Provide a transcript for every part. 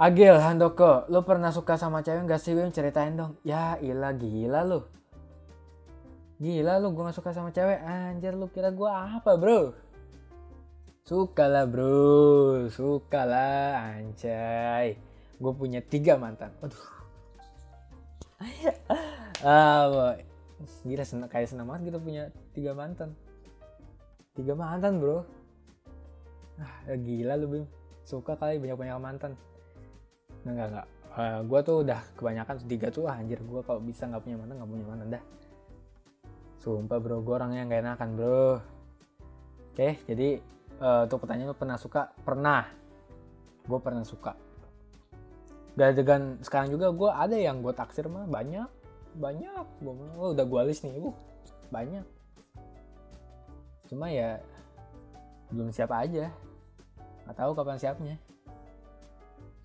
Agil Handoko, lu pernah suka sama cewek gak sih Wim? Ceritain dong. Ya ilah gila lu. Gila lu gue gak suka sama cewek. Anjir lu kira gue apa bro? Suka lah bro. Suka lah anjay. Gue punya tiga mantan. Aduh. ah. Gila senang, kayak senang banget gitu punya tiga mantan. Tiga mantan bro. Ah, gila lu Bim. Suka kali banyak-banyak mantan enggak enggak. Uh, gue tuh udah kebanyakan tiga tuh ah, anjir gue kalau bisa nggak punya mana nggak punya mana dah. Sumpah bro, gue orangnya nggak enakan bro. Oke, jadi uh, untuk pertanyaan lu pernah suka? Pernah. Gue pernah suka. Dan dengan sekarang juga gue ada yang gue taksir mah banyak, banyak. Gue oh, udah gue list nih, uh, banyak. Cuma ya belum siap aja. Gak tahu kapan siapnya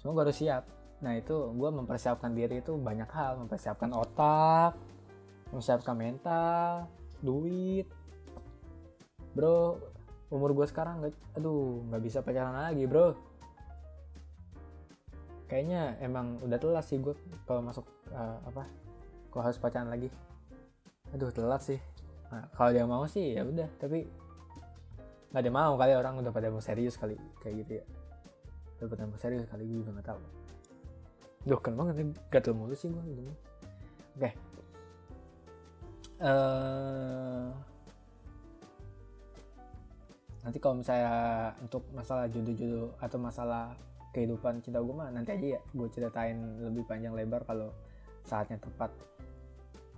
cuma gue harus siap. Nah itu gue mempersiapkan diri itu banyak hal. Mempersiapkan otak mempersiapkan mental duit. Bro umur gue sekarang gak, aduh nggak bisa pacaran lagi bro. Kayaknya emang udah telat sih gue kalau masuk uh, apa kalau harus pacaran lagi. Aduh telat sih. Nah, kalau dia mau sih ya udah tapi nggak ada mau kali orang udah pada mau serius kali kayak gitu ya udah bertambah serius kali gue juga gak tau Duh kan banget nih gatel mulu sih gue gitu. Oke. Okay. uh, eh, nanti kalau misalnya untuk masalah jodoh-jodoh atau masalah kehidupan cinta gue mah nanti aja ya gue ceritain lebih panjang lebar kalau saatnya tepat.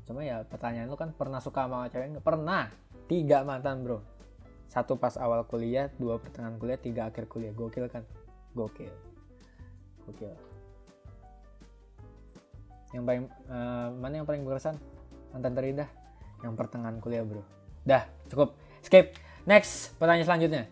Cuma ya pertanyaan lu kan pernah suka sama cewek nggak? Pernah. Tiga mantan bro. Satu pas awal kuliah dua pertengahan kuliah tiga akhir kuliah. Gokil kan gokil. Gokil. Yang paling uh, mana yang paling berkesan? Mantan terindah. Yang pertengahan kuliah bro. Dah cukup. Skip. Next pertanyaan selanjutnya